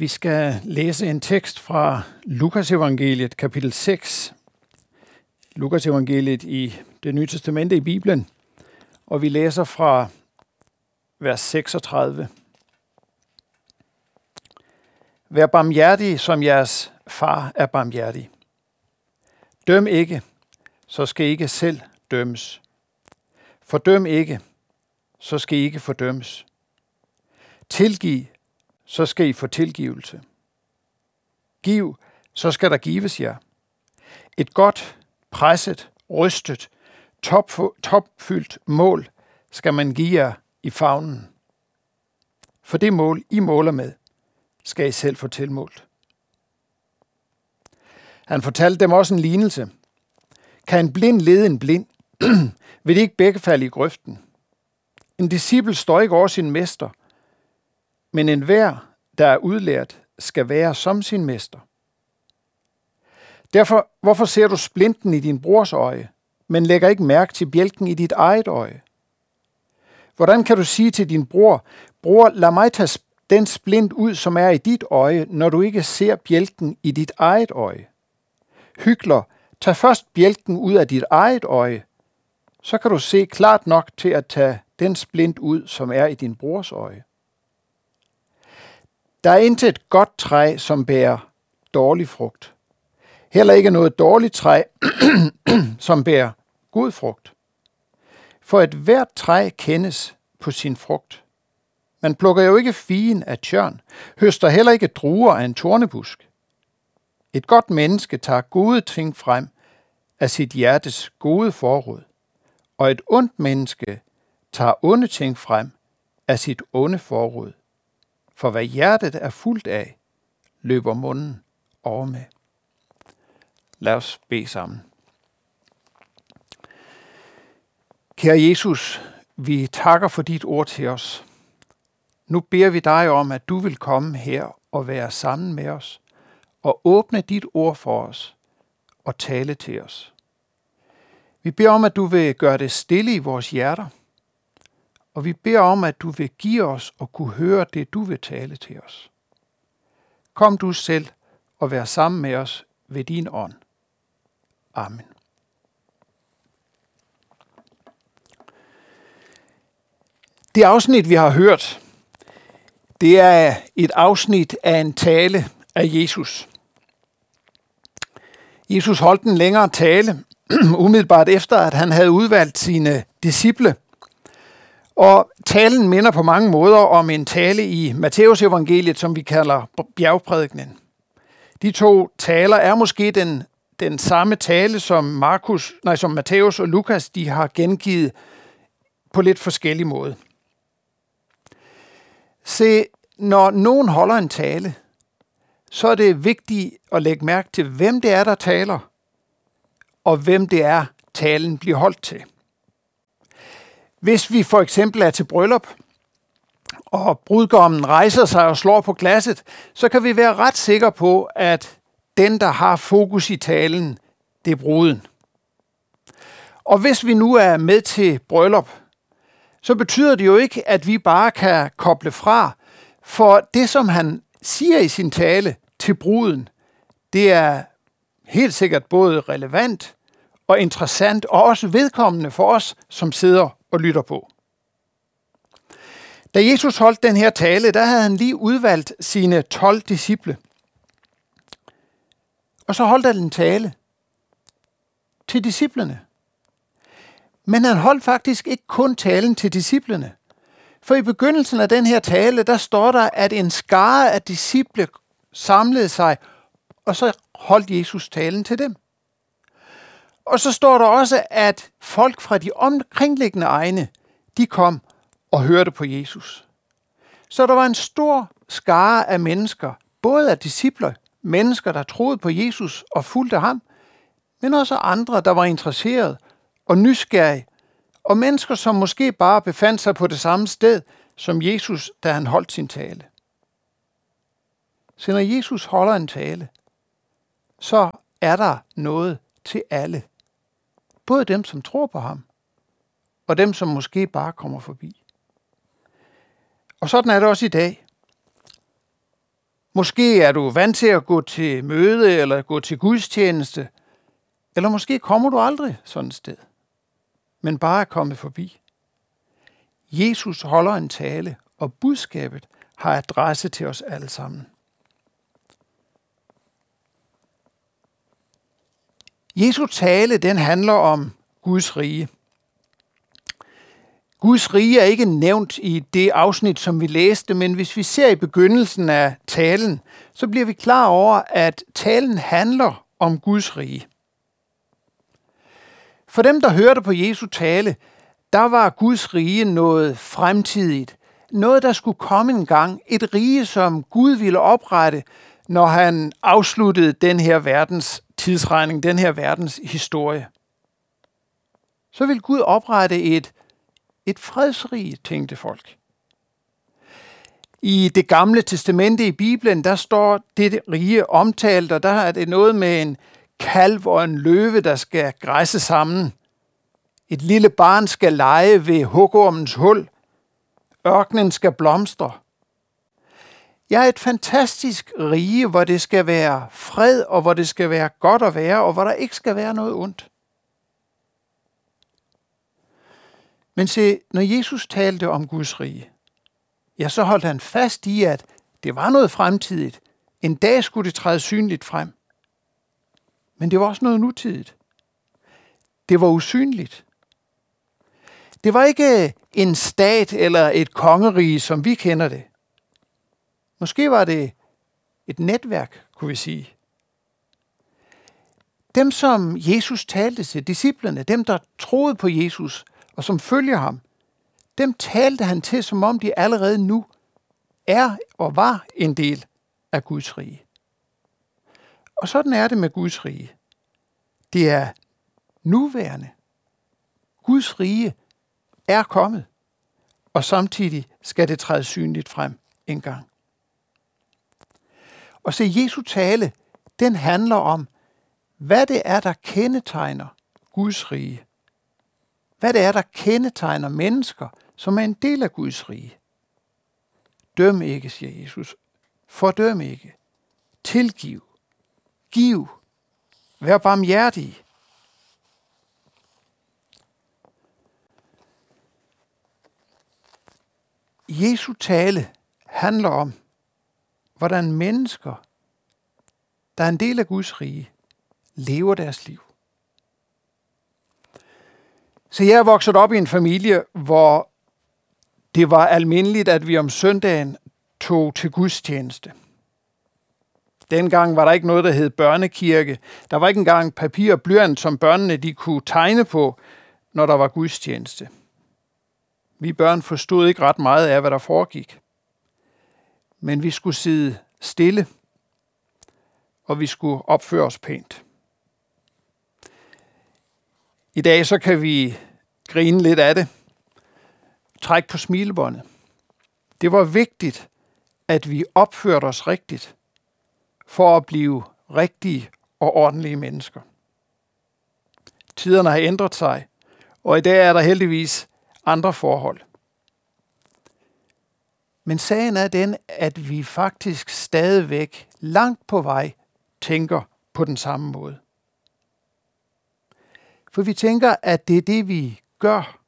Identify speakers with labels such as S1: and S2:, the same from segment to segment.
S1: Vi skal læse en tekst fra Lukas evangeliet, kapitel 6. Lukas evangeliet i det nye testamente i Bibelen. Og vi læser fra vers 36. Vær barmhjertig, som jeres far er barmhjertig. Døm ikke, så skal I ikke selv dømmes. Fordøm ikke, så skal I ikke fordømmes. Tilgiv, så skal I få tilgivelse. Giv, så skal der gives jer. Et godt, presset, rystet, topfyldt mål skal man give jer i favnen. For det mål, I måler med, skal I selv få tilmålt. Han fortalte dem også en lignelse. Kan en blind lede en blind? Vil de ikke begge falde i grøften? En disciple står ikke over sin mester, men enhver, der er udlært, skal være som sin mester. Derfor, hvorfor ser du splinten i din brors øje, men lægger ikke mærke til bjælken i dit eget øje? Hvordan kan du sige til din bror, bror, lad mig tage den splint ud, som er i dit øje, når du ikke ser bjælken i dit eget øje? Hygler, tag først bjælken ud af dit eget øje, så kan du se klart nok til at tage den splint ud, som er i din brors øje. Der er intet godt træ, som bærer dårlig frugt. Heller ikke noget dårligt træ, som bærer god frugt. For et hvert træ kendes på sin frugt. Man plukker jo ikke figen af tjørn, høster heller ikke druer af en tornebusk. Et godt menneske tager gode ting frem af sit hjertes gode forråd, og et ondt menneske tager onde ting frem af sit onde forråd. For hvad hjertet er fuldt af, løber munden over med. Lad os bede sammen. Kære Jesus, vi takker for dit ord til os. Nu beder vi dig om, at du vil komme her og være sammen med os og åbne dit ord for os og tale til os. Vi beder om, at du vil gøre det stille i vores hjerter, og vi beder om, at du vil give os og kunne høre det, du vil tale til os. Kom du selv og vær sammen med os ved din ånd. Amen. Det afsnit, vi har hørt, det er et afsnit af en tale af Jesus. Jesus holdt en længere tale, umiddelbart efter, at han havde udvalgt sine disciple. Og talen minder på mange måder om en tale i Matteus evangeliet, som vi kalder bjergprædikenen. De to taler er måske den, den samme tale, som Markus, nej, som Matthæus og Lukas de har gengivet på lidt forskellig måde. Se, når nogen holder en tale, så er det vigtigt at lægge mærke til, hvem det er, der taler, og hvem det er, talen bliver holdt til. Hvis vi for eksempel er til bryllup, og brudgommen rejser sig og slår på glasset, så kan vi være ret sikre på, at den, der har fokus i talen, det er bruden. Og hvis vi nu er med til bryllup, så betyder det jo ikke, at vi bare kan koble fra, for det, som han siger i sin tale til bruden, det er helt sikkert både relevant og interessant, og også vedkommende for os, som sidder og lytter på. Da Jesus holdt den her tale, der havde han lige udvalgt sine 12 disciple. Og så holdt han en tale til disciplene. Men han holdt faktisk ikke kun talen til disciplene. For i begyndelsen af den her tale, der står der, at en skare af disciple samlede sig, og så holdt Jesus talen til dem. Og så står der også, at folk fra de omkringliggende egne, de kom og hørte på Jesus. Så der var en stor skare af mennesker, både af discipler, mennesker, der troede på Jesus og fulgte ham, men også andre, der var interesseret og nysgerrige, og mennesker, som måske bare befandt sig på det samme sted som Jesus, da han holdt sin tale. Så når Jesus holder en tale, så er der noget til alle. Både dem, som tror på ham, og dem, som måske bare kommer forbi. Og sådan er det også i dag. Måske er du vant til at gå til møde eller gå til gudstjeneste, eller måske kommer du aldrig sådan et sted, men bare er kommet forbi. Jesus holder en tale, og budskabet har adresse til os alle sammen. Jesu tale, den handler om Guds rige. Guds rige er ikke nævnt i det afsnit, som vi læste, men hvis vi ser i begyndelsen af talen, så bliver vi klar over, at talen handler om Guds rige. For dem, der hørte på Jesu tale, der var Guds rige noget fremtidigt. Noget, der skulle komme en gang. Et rige, som Gud ville oprette, når han afsluttede den her verdens tidsregning, den her verdens historie. Så vil Gud oprette et, et fredsrige, tænkte folk. I det gamle testamente i Bibelen, der står det rige omtalt, og der er det noget med en kalv og en løve, der skal græsse sammen. Et lille barn skal lege ved hukormens hul. Ørkenen skal blomstre. Jeg er et fantastisk rige, hvor det skal være fred, og hvor det skal være godt at være, og hvor der ikke skal være noget ondt. Men se, når Jesus talte om Guds rige, ja, så holdt han fast i, at det var noget fremtidigt. En dag skulle det træde synligt frem. Men det var også noget nutidigt. Det var usynligt. Det var ikke en stat eller et kongerige, som vi kender det. Måske var det et netværk, kunne vi sige. Dem, som Jesus talte til, disciplerne, dem, der troede på Jesus og som følger ham, dem talte han til, som om de allerede nu er og var en del af Guds rige. Og sådan er det med Guds rige. Det er nuværende. Guds rige er kommet, og samtidig skal det træde synligt frem en gang. Og se, Jesu tale, den handler om, hvad det er, der kendetegner Guds rige. Hvad det er, der kendetegner mennesker, som er en del af Guds rige. Døm ikke, siger Jesus. Fordøm ikke. Tilgiv. Giv. Vær barmhjertig. Jesu tale handler om, hvordan mennesker, der er en del af Guds rige, lever deres liv. Så jeg er vokset op i en familie, hvor det var almindeligt, at vi om søndagen tog til gudstjeneste. Dengang var der ikke noget, der hed børnekirke. Der var ikke engang papir og blyant, som børnene de kunne tegne på, når der var gudstjeneste. Vi børn forstod ikke ret meget af, hvad der foregik. Men vi skulle sidde stille, og vi skulle opføre os pænt. I dag så kan vi grine lidt af det. Træk på smilebåndet. Det var vigtigt, at vi opførte os rigtigt, for at blive rigtige og ordentlige mennesker. Tiderne har ændret sig, og i dag er der heldigvis andre forhold. Men sagen er den, at vi faktisk stadigvæk langt på vej tænker på den samme måde. For vi tænker, at det er det, vi gør,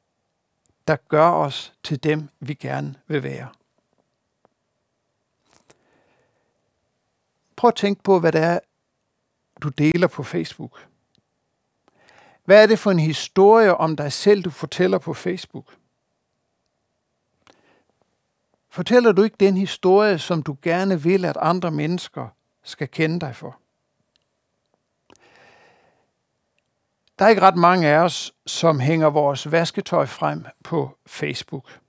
S1: der gør os til dem, vi gerne vil være. Prøv at tænke på, hvad det er, du deler på Facebook. Hvad er det for en historie om dig selv, du fortæller på Facebook? Fortæller du ikke den historie, som du gerne vil, at andre mennesker skal kende dig for? Der er ikke ret mange af os, som hænger vores vasketøj frem på Facebook.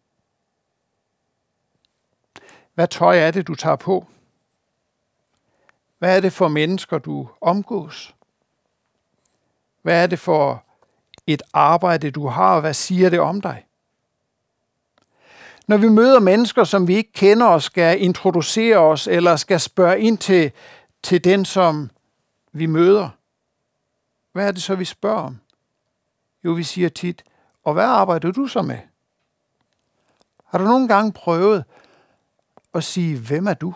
S1: Hvad tøj er det, du tager på? Hvad er det for mennesker, du omgås? Hvad er det for et arbejde, du har, og hvad siger det om dig? Når vi møder mennesker, som vi ikke kender og skal introducere os, eller skal spørge ind til, til den, som vi møder, hvad er det så, vi spørger om? Jo, vi siger tit, og hvad arbejder du så med? Har du nogle gange prøvet at sige, hvem er du?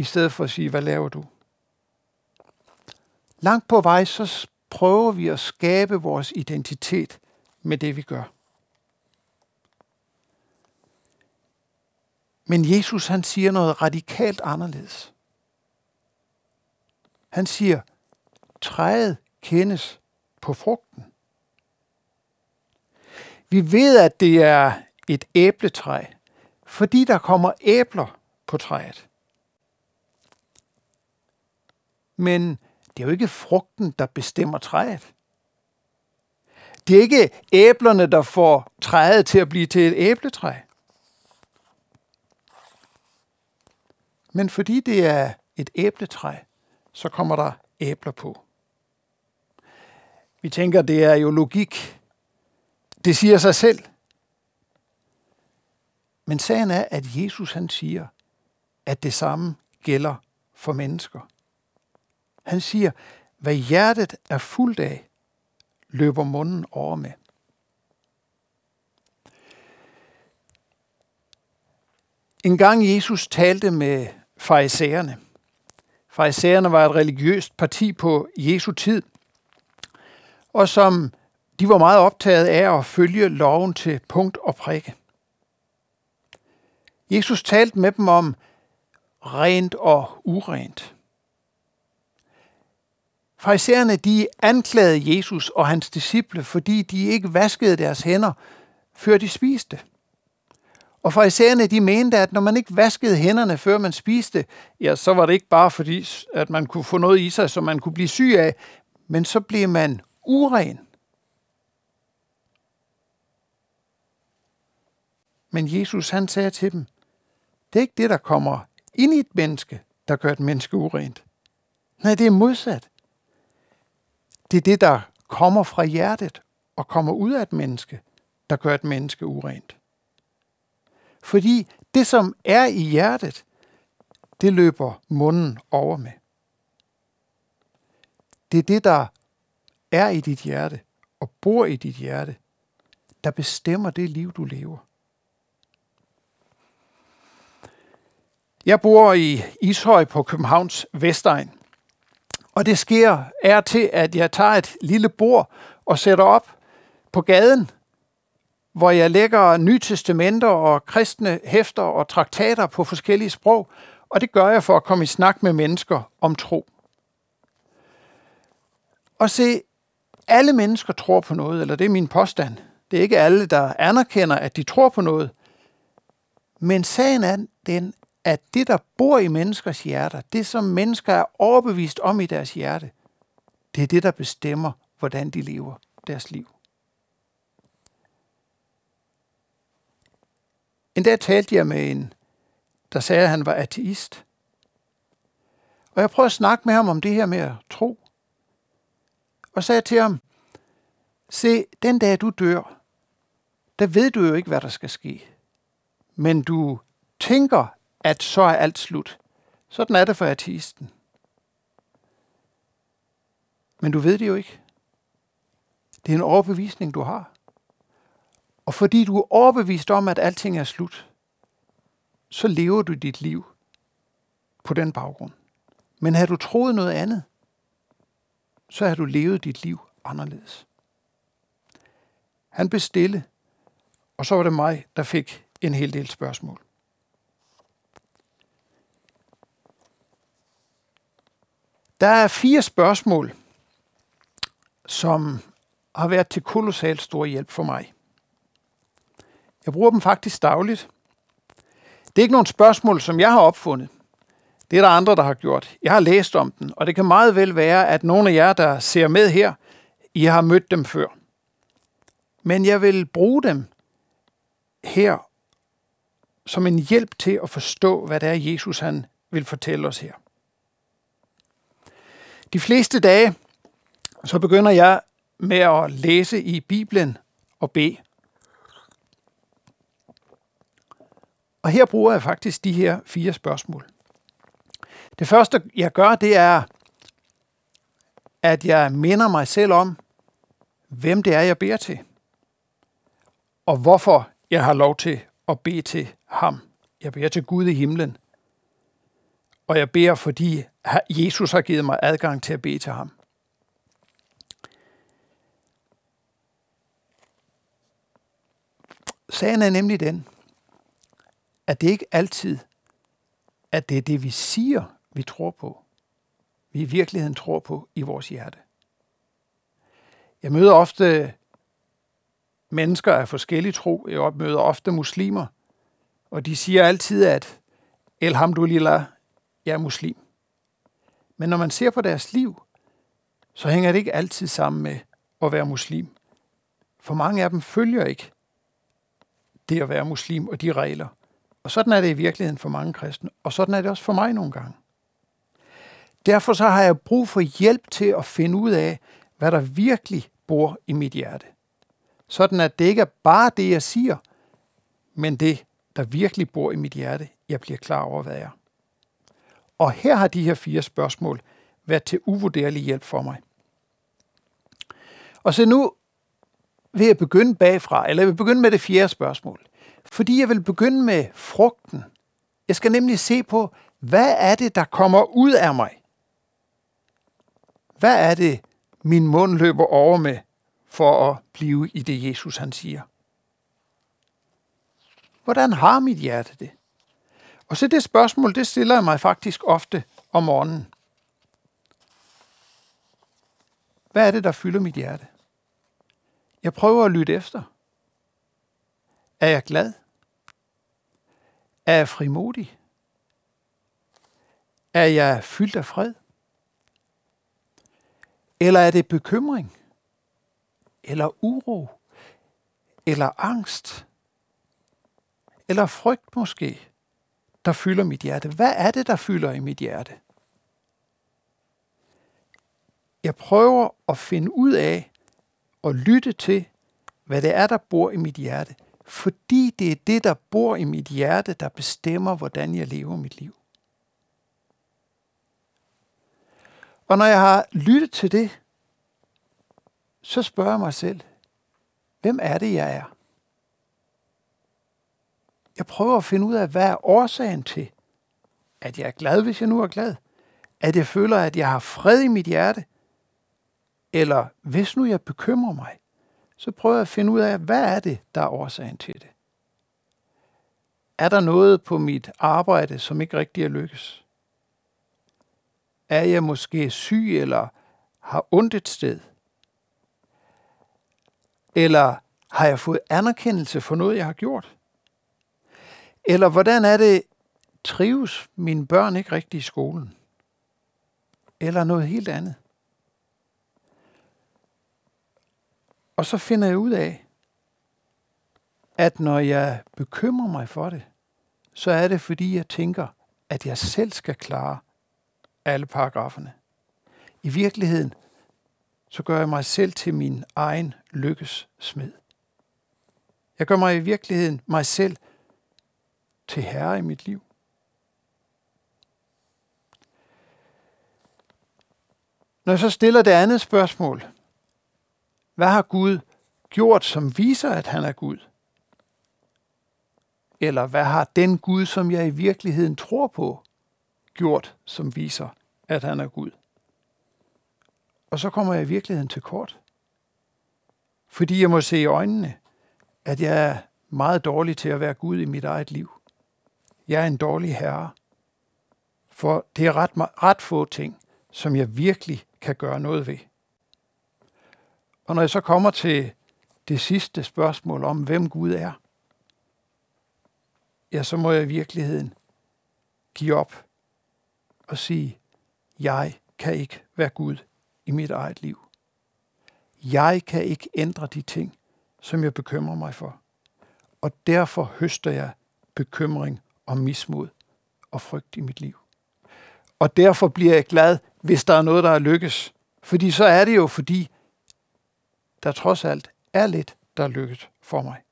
S1: i stedet for at sige, hvad laver du? Langt på vej, så prøver vi at skabe vores identitet med det, vi gør. Men Jesus han siger noget radikalt anderledes. Han siger, træet kendes på frugten. Vi ved, at det er et æbletræ, fordi der kommer æbler på træet. Men det er jo ikke frugten, der bestemmer træet. Det er ikke æblerne, der får træet til at blive til et æbletræ. Men fordi det er et æbletræ, så kommer der æbler på. Vi tænker, det er jo logik. Det siger sig selv. Men sagen er, at Jesus han siger, at det samme gælder for mennesker. Han siger, hvad hjertet er fuldt af, løber munden over med. En gang Jesus talte med farisæerne. Farisæerne var et religiøst parti på Jesu tid, og som de var meget optaget af at følge loven til punkt og prikke. Jesus talte med dem om rent og urent. Farisæerne de anklagede Jesus og hans disciple, fordi de ikke vaskede deres hænder, før de spiste. Og farisæerne de mente, at når man ikke vaskede hænderne, før man spiste, ja, så var det ikke bare fordi, at man kunne få noget i sig, som man kunne blive syg af, men så blev man uren. Men Jesus han sagde til dem, det er ikke det, der kommer ind i et menneske, der gør et menneske urent. Nej, det er modsat. Det er det, der kommer fra hjertet og kommer ud af et menneske, der gør et menneske urent. Fordi det, som er i hjertet, det løber munden over med. Det er det, der er i dit hjerte og bor i dit hjerte, der bestemmer det liv, du lever. Jeg bor i Ishøj på Københavns Vestegn. Og det sker er til, at jeg tager et lille bord og sætter op på gaden, hvor jeg lægger nytestamenter og kristne hæfter og traktater på forskellige sprog, og det gør jeg for at komme i snak med mennesker om tro. Og se, alle mennesker tror på noget, eller det er min påstand. Det er ikke alle, der anerkender, at de tror på noget. Men sagen er den, at det, der bor i menneskers hjerter, det som mennesker er overbevist om i deres hjerte, det er det, der bestemmer, hvordan de lever deres liv. En dag talte jeg med en, der sagde, at han var ateist. Og jeg prøvede at snakke med ham om det her med at tro. Og sagde til ham, se, den dag du dør, der ved du jo ikke, hvad der skal ske. Men du tænker, at så er alt slut. Sådan er det for ateisten. Men du ved det jo ikke. Det er en overbevisning, du har. Og fordi du er overbevist om, at alting er slut, så lever du dit liv på den baggrund. Men har du troet noget andet, så har du levet dit liv anderledes. Han blev stille, og så var det mig, der fik en hel del spørgsmål. Der er fire spørgsmål, som har været til kolossalt stor hjælp for mig. Jeg bruger dem faktisk dagligt. Det er ikke nogle spørgsmål, som jeg har opfundet. Det er der andre, der har gjort. Jeg har læst om den, og det kan meget vel være, at nogle af jer, der ser med her, I har mødt dem før. Men jeg vil bruge dem her som en hjælp til at forstå, hvad det er, Jesus han vil fortælle os her. De fleste dage, så begynder jeg med at læse i Bibelen og bede. Og her bruger jeg faktisk de her fire spørgsmål. Det første, jeg gør, det er, at jeg minder mig selv om, hvem det er, jeg beder til. Og hvorfor jeg har lov til at bede til ham. Jeg beder til Gud i himlen. og jeg beder, fordi Jesus har givet mig adgang til at bede til ham. Sagen er nemlig den, at det ikke altid at det er det, vi siger, vi tror på. Vi i virkeligheden tror på i vores hjerte. Jeg møder ofte mennesker af forskellige tro. Jeg møder ofte muslimer, og de siger altid, at Elhamdulillah, jeg er muslim. Men når man ser på deres liv, så hænger det ikke altid sammen med at være muslim. For mange af dem følger ikke det at være muslim og de regler. Og sådan er det i virkeligheden for mange kristne, og sådan er det også for mig nogle gange. Derfor så har jeg brug for hjælp til at finde ud af, hvad der virkelig bor i mit hjerte. Sådan at det ikke er bare det, jeg siger, men det, der virkelig bor i mit hjerte, jeg bliver klar over, hvad er. Og her har de her fire spørgsmål været til uvurderlig hjælp for mig. Og så nu vil jeg begynde bagfra, eller jeg vil begynde med det fjerde spørgsmål. Fordi jeg vil begynde med frugten. Jeg skal nemlig se på, hvad er det, der kommer ud af mig? Hvad er det, min mund løber over med, for at blive i det, Jesus han siger? Hvordan har mit hjerte det? Og så det spørgsmål, det stiller jeg mig faktisk ofte om morgenen. Hvad er det, der fylder mit hjerte? Jeg prøver at lytte efter. Er jeg glad? Er jeg frimodig? Er jeg fyldt af fred? Eller er det bekymring? Eller uro? Eller angst? Eller frygt måske, der fylder mit hjerte? Hvad er det, der fylder i mit hjerte? Jeg prøver at finde ud af og lytte til, hvad det er, der bor i mit hjerte – fordi det er det, der bor i mit hjerte, der bestemmer, hvordan jeg lever mit liv. Og når jeg har lyttet til det, så spørger jeg mig selv, hvem er det, jeg er? Jeg prøver at finde ud af, hvad er årsagen til, at jeg er glad, hvis jeg nu er glad. At jeg føler, at jeg har fred i mit hjerte. Eller hvis nu jeg bekymrer mig, så prøver jeg at finde ud af, hvad er det, der er årsagen til det? Er der noget på mit arbejde, som ikke rigtig er lykkes? Er jeg måske syg eller har ondt et sted? Eller har jeg fået anerkendelse for noget, jeg har gjort? Eller hvordan er det, trives mine børn ikke rigtigt i skolen? Eller noget helt andet? Og så finder jeg ud af, at når jeg bekymrer mig for det, så er det fordi, jeg tænker, at jeg selv skal klare alle paragraferne. I virkeligheden, så gør jeg mig selv til min egen lykkes smed. Jeg gør mig i virkeligheden mig selv til herre i mit liv. Når jeg så stiller det andet spørgsmål, hvad har Gud gjort, som viser, at han er Gud? Eller hvad har den Gud, som jeg i virkeligheden tror på, gjort, som viser, at han er Gud? Og så kommer jeg i virkeligheden til kort. Fordi jeg må se i øjnene, at jeg er meget dårlig til at være Gud i mit eget liv. Jeg er en dårlig herre. For det er ret, ret få ting, som jeg virkelig kan gøre noget ved. Og når jeg så kommer til det sidste spørgsmål om, hvem Gud er, ja, så må jeg i virkeligheden give op og sige, jeg kan ikke være Gud i mit eget liv. Jeg kan ikke ændre de ting, som jeg bekymrer mig for. Og derfor høster jeg bekymring og mismod og frygt i mit liv. Og derfor bliver jeg glad, hvis der er noget, der er lykkes. Fordi så er det jo, fordi der trods alt er lidt, der er lykket for mig.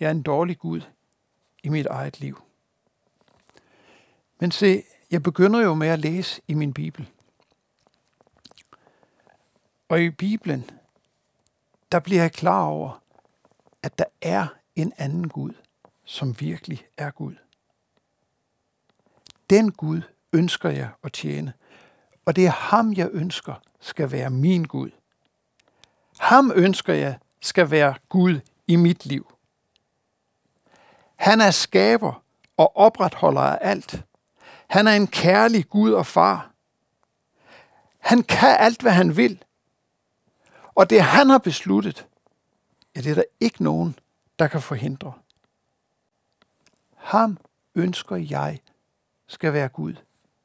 S1: Jeg er en dårlig Gud i mit eget liv. Men se, jeg begynder jo med at læse i min Bibel. Og i Bibelen, der bliver jeg klar over, at der er en anden Gud, som virkelig er Gud. Den Gud ønsker jeg at tjene, og det er ham, jeg ønsker skal være min Gud. Ham ønsker jeg skal være Gud i mit liv. Han er skaber og opretholder af alt. Han er en kærlig Gud og far. Han kan alt, hvad han vil. Og det han har besluttet, ja, det er der ikke nogen, der kan forhindre. Ham ønsker jeg skal være Gud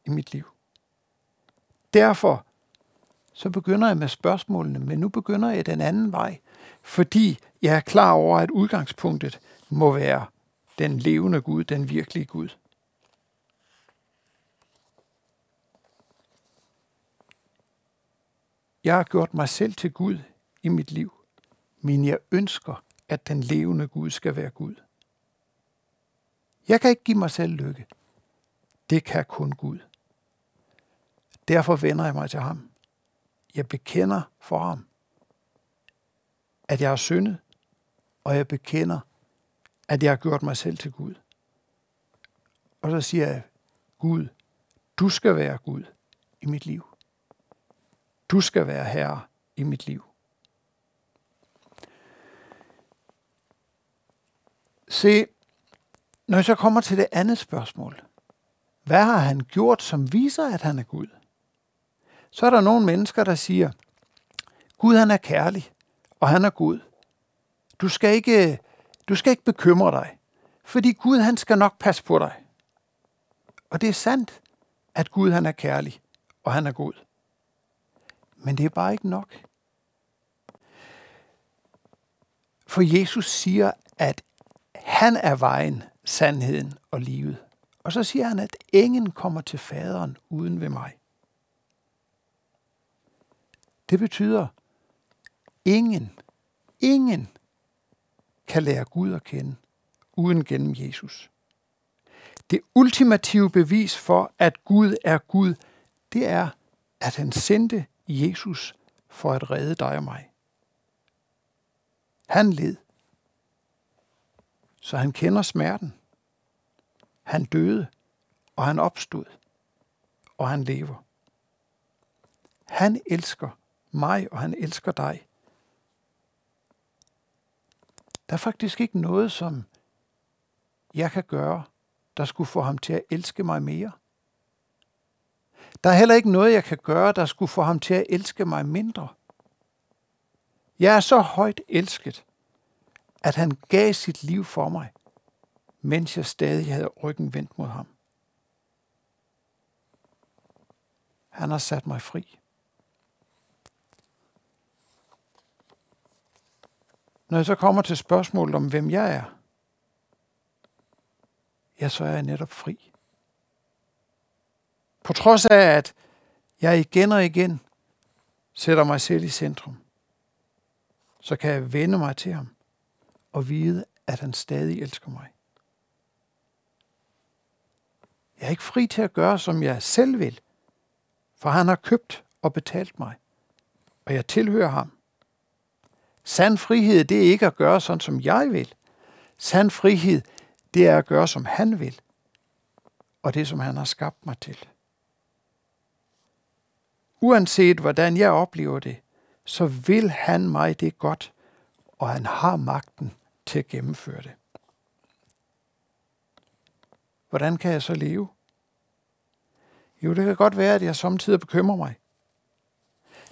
S1: i mit liv. Derfor så begynder jeg med spørgsmålene, men nu begynder jeg den anden vej, fordi jeg er klar over, at udgangspunktet må være den levende Gud, den virkelige Gud. Jeg har gjort mig selv til Gud i mit liv, men jeg ønsker, at den levende Gud skal være Gud. Jeg kan ikke give mig selv lykke. Det kan kun Gud. Derfor vender jeg mig til ham. Jeg bekender for ham, at jeg har syndet, og jeg bekender, at jeg har gjort mig selv til Gud. Og så siger jeg, Gud, du skal være Gud i mit liv. Du skal være herre i mit liv. Se, når jeg så kommer til det andet spørgsmål, hvad har han gjort, som viser, at han er Gud? Så er der nogle mennesker, der siger, Gud han er kærlig, og han er Gud. Du skal ikke, du skal ikke bekymre dig, fordi Gud han skal nok passe på dig. Og det er sandt, at Gud han er kærlig, og han er god. Men det er bare ikke nok. For Jesus siger, at han er vejen, sandheden og livet. Og så siger han, at ingen kommer til faderen uden ved mig. Det betyder, ingen, ingen kan lære Gud at kende uden gennem Jesus. Det ultimative bevis for, at Gud er Gud, det er, at han sendte Jesus for at redde dig og mig. Han led, så han kender smerten. Han døde, og han opstod, og han lever. Han elsker mig, og han elsker dig. Der er faktisk ikke noget, som jeg kan gøre, der skulle få ham til at elske mig mere. Der er heller ikke noget, jeg kan gøre, der skulle få ham til at elske mig mindre. Jeg er så højt elsket, at han gav sit liv for mig, mens jeg stadig havde ryggen vendt mod ham. Han har sat mig fri. Når jeg så kommer til spørgsmålet om, hvem jeg er, ja, så er jeg netop fri. På trods af, at jeg igen og igen sætter mig selv i centrum, så kan jeg vende mig til ham og vide, at han stadig elsker mig. Jeg er ikke fri til at gøre, som jeg selv vil, for han har købt og betalt mig, og jeg tilhører ham. Sand frihed, det er ikke at gøre sådan, som jeg vil. Sand frihed, det er at gøre, som han vil, og det, som han har skabt mig til. Uanset hvordan jeg oplever det, så vil han mig det godt, og han har magten til at gennemføre det. Hvordan kan jeg så leve? Jo, det kan godt være, at jeg samtidig bekymrer mig.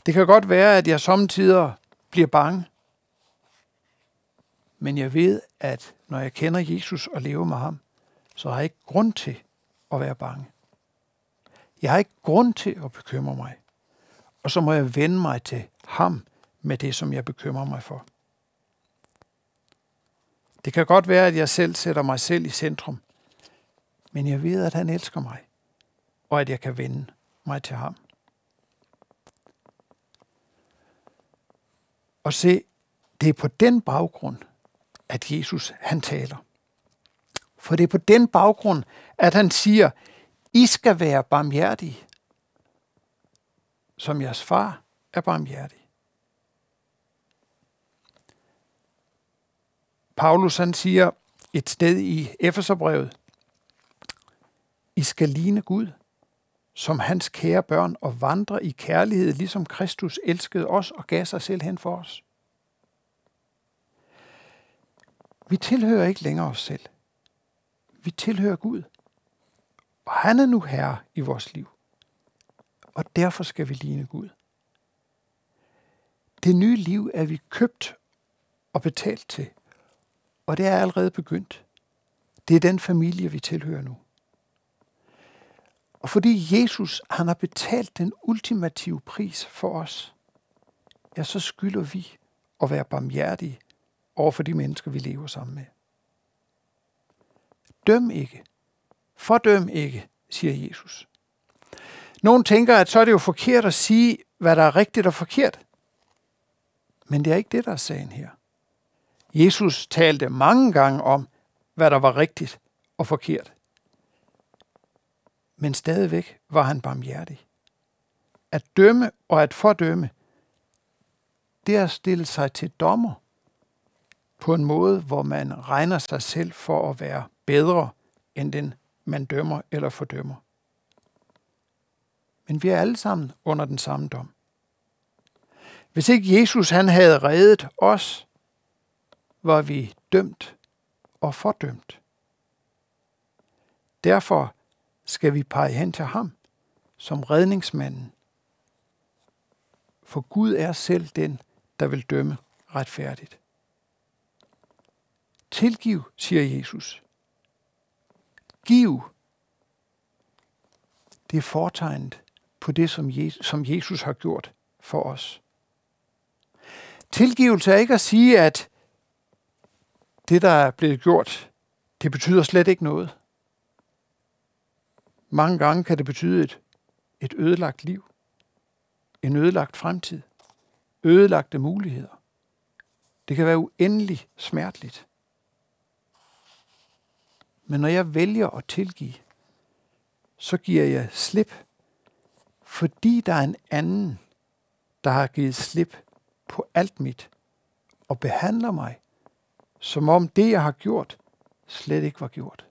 S1: Det kan godt være, at jeg samtidig bliver bange. Men jeg ved, at når jeg kender Jesus og lever med ham, så har jeg ikke grund til at være bange. Jeg har ikke grund til at bekymre mig. Og så må jeg vende mig til ham med det, som jeg bekymrer mig for. Det kan godt være, at jeg selv sætter mig selv i centrum, men jeg ved, at han elsker mig, og at jeg kan vende mig til ham. Og se, det er på den baggrund, at Jesus han taler. For det er på den baggrund, at han siger, I skal være barmhjertige, som jeres far er barmhjertig. Paulus han siger, et sted i Efeserbrevet. I skal ligne Gud, som hans kære børn, og vandre i kærlighed, ligesom Kristus elskede os og gav sig selv hen for os. Vi tilhører ikke længere os selv. Vi tilhører Gud. Og han er nu herre i vores liv. Og derfor skal vi ligne Gud. Det nye liv er vi købt og betalt til. Og det er allerede begyndt. Det er den familie, vi tilhører nu. Og fordi Jesus han har betalt den ultimative pris for os, ja, så skylder vi at være barmhjertige over for de mennesker, vi lever sammen med. Døm ikke. Fordøm ikke, siger Jesus. Nogle tænker, at så er det jo forkert at sige, hvad der er rigtigt og forkert. Men det er ikke det, der er sagen her. Jesus talte mange gange om, hvad der var rigtigt og forkert. Men stadigvæk var han barmhjertig. At dømme og at fordømme, det er at stille sig til dommer på en måde, hvor man regner sig selv for at være bedre end den, man dømmer eller fordømmer. Men vi er alle sammen under den samme dom. Hvis ikke Jesus han havde reddet os, var vi dømt og fordømt. Derfor skal vi pege hen til ham som redningsmanden. For Gud er selv den, der vil dømme retfærdigt. Tilgiv, siger Jesus. Giv. Det er fortegnet på det, som Jesus som Jesus har gjort for os. Tilgivelse er ikke at sige, at det, der er blevet gjort, det betyder slet ikke noget. Mange gange kan det betyde et, et ødelagt liv, en ødelagt fremtid, ødelagte muligheder. Det kan være uendelig smerteligt. Men når jeg vælger at tilgive, så giver jeg slip, fordi der er en anden, der har givet slip på alt mit og behandler mig, som om det, jeg har gjort, slet ikke var gjort.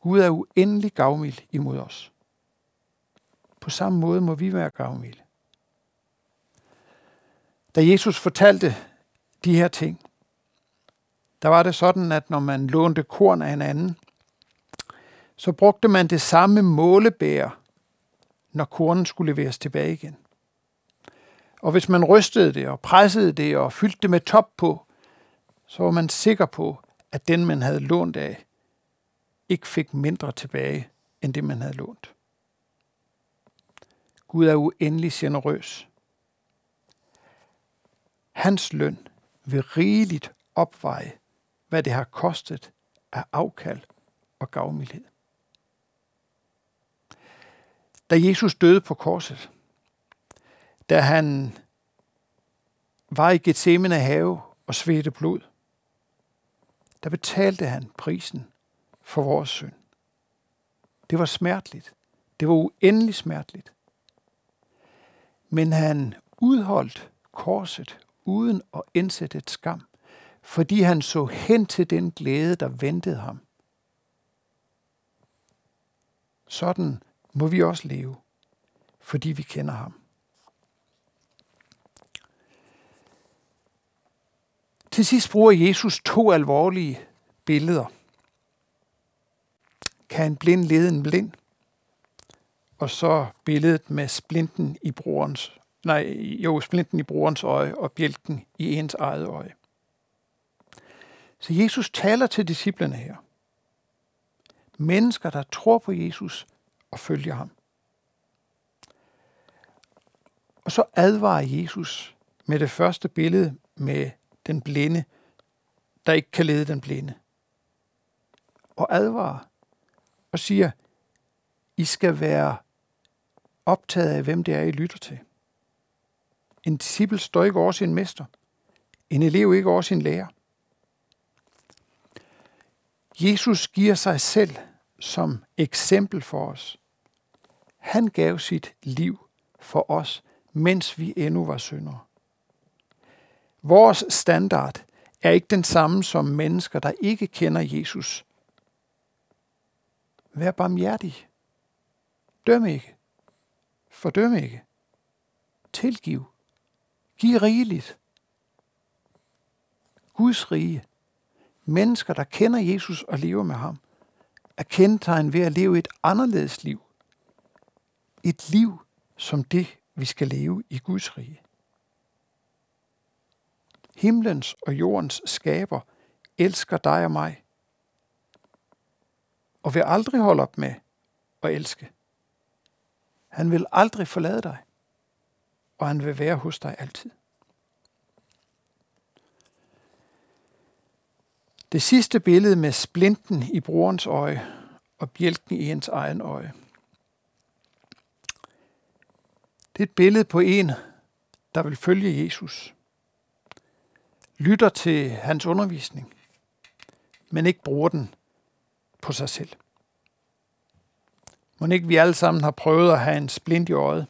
S1: Gud er uendelig gavmild imod os. På samme måde må vi være gavmilde. Da Jesus fortalte de her ting, der var det sådan, at når man lånte korn af en anden, så brugte man det samme målebær, når kornen skulle leveres tilbage igen. Og hvis man rystede det og pressede det og fyldte det med top på, så var man sikker på, at den, man havde lånt af, ikke fik mindre tilbage, end det, man havde lånt. Gud er uendelig generøs. Hans løn vil rigeligt opveje, hvad det har kostet af afkald og gavmildhed. Da Jesus døde på korset, da han var i Gethsemane have og svedte blod, der betalte han prisen for vores synd. Det var smerteligt. Det var uendelig smerteligt. Men han udholdt korset uden at indsætte et skam, fordi han så hen til den glæde, der ventede ham. Sådan må vi også leve, fordi vi kender ham. Til sidst bruger Jesus to alvorlige billeder. Kan en blind lede en blind? Og så billedet med splinten i brorens, nej, jo, splinten i brorens øje og bjælken i ens eget øje. Så Jesus taler til disciplene her. Mennesker, der tror på Jesus og følger ham. Og så advarer Jesus med det første billede med den blinde, der ikke kan lede den blinde. Og advarer og siger, I skal være optaget af, hvem det er, I lytter til. En disciple står ikke over sin mester. En elev ikke over sin lærer. Jesus giver sig selv som eksempel for os. Han gav sit liv for os, mens vi endnu var syndere. Vores standard, er ikke den samme som mennesker, der ikke kender Jesus. Vær barmhjertig. Døm ikke. Fordøm ikke. Tilgiv. Giv rigeligt. Guds rige. Mennesker, der kender Jesus og lever med ham, er kendetegnet ved at leve et anderledes liv. Et liv som det, vi skal leve i Guds rige. Himlens og jordens skaber elsker dig og mig, og vil aldrig holde op med at elske. Han vil aldrig forlade dig, og han vil være hos dig altid. Det sidste billede med splinten i brorens øje og bjælken i ens egen øje. Det er et billede på en, der vil følge Jesus. Lytter til hans undervisning, men ikke bruger den på sig selv. Må ikke vi alle sammen har prøvet at have en splint i øjet.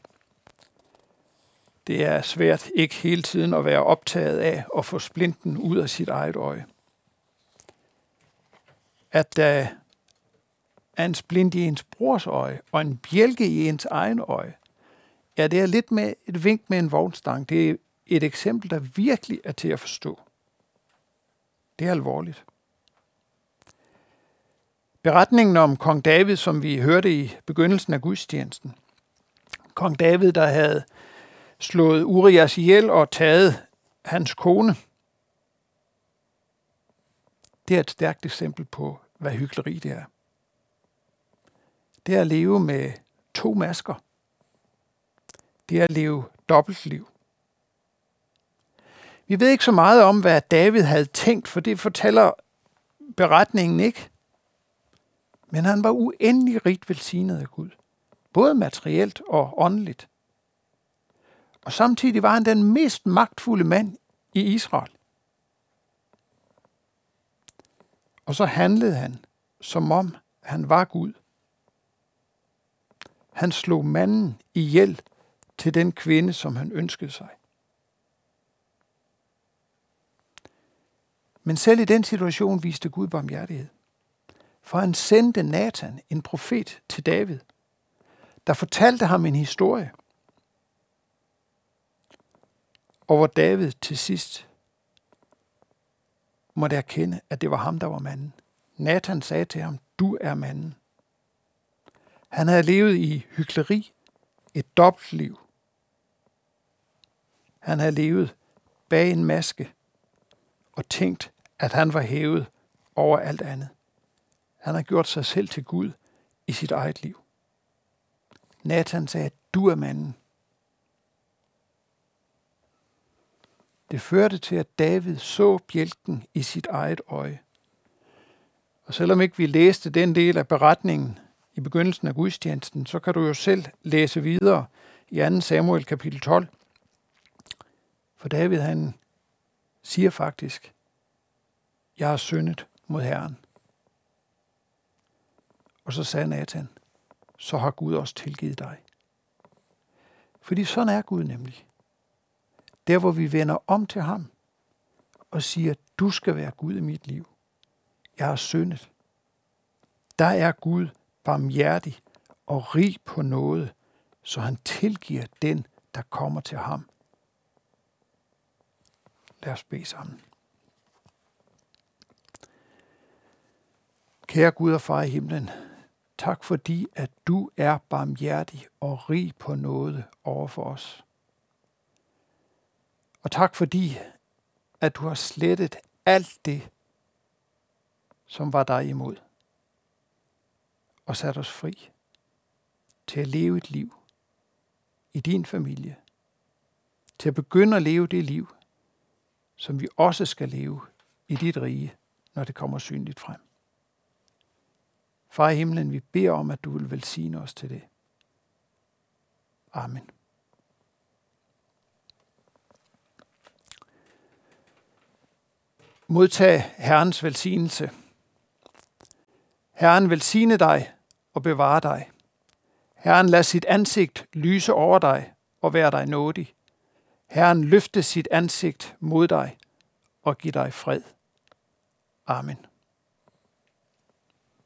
S1: Det er svært ikke hele tiden at være optaget af at få splinten ud af sit eget øje. At der er en splint i ens brors øje og en bjælke i ens egen øje, ja, det er lidt med et vink med en vognstang. Det er et eksempel, der virkelig er til at forstå. Det er alvorligt. Beretningen om kong David, som vi hørte i begyndelsen af gudstjenesten. Kong David, der havde slået Urias ihjel og taget hans kone. Det er et stærkt eksempel på, hvad hyggeleri det er. Det er at leve med to masker. Det er at leve dobbeltliv. Vi ved ikke så meget om, hvad David havde tænkt, for det fortæller beretningen ikke. Men han var uendelig rigt velsignet af Gud, både materielt og åndeligt. Og samtidig var han den mest magtfulde mand i Israel. Og så handlede han, som om han var Gud. Han slog manden ihjel til den kvinde, som han ønskede sig. Men selv i den situation viste Gud barmhjertighed. For han sendte Nathan, en profet, til David, der fortalte ham en historie. Og hvor David til sidst måtte erkende, at det var ham, der var manden. Nathan sagde til ham, du er manden. Han havde levet i hykleri, et dobbeltliv. Han havde levet bag en maske og tænkt, at han var hævet over alt andet. Han har gjort sig selv til Gud i sit eget liv. Nathan sagde, du er manden. Det førte til, at David så bjælken i sit eget øje. Og selvom ikke vi læste den del af beretningen i begyndelsen af gudstjenesten, så kan du jo selv læse videre i 2. Samuel kapitel 12. For David han siger faktisk, jeg har syndet mod Herren. Og så sagde Nathan, så har Gud også tilgivet dig. Fordi sådan er Gud nemlig. Der hvor vi vender om til ham og siger, du skal være Gud i mit liv. Jeg har syndet. Der er Gud barmhjertig og rig på noget, så han tilgiver den, der kommer til ham. Lad os bede sammen. Kære Gud og far i himlen, tak fordi, at du er barmhjertig og rig på noget over for os. Og tak fordi, at du har slettet alt det, som var dig imod, og sat os fri til at leve et liv i din familie, til at begynde at leve det liv, som vi også skal leve i dit rige, når det kommer synligt frem. Far i himlen, vi beder om, at du vil velsigne os til det. Amen. Modtag Herrens velsignelse. Herren velsigne dig og bevare dig. Herren lad sit ansigt lyse over dig og være dig nådig. Herren løfte sit ansigt mod dig og give dig fred. Amen.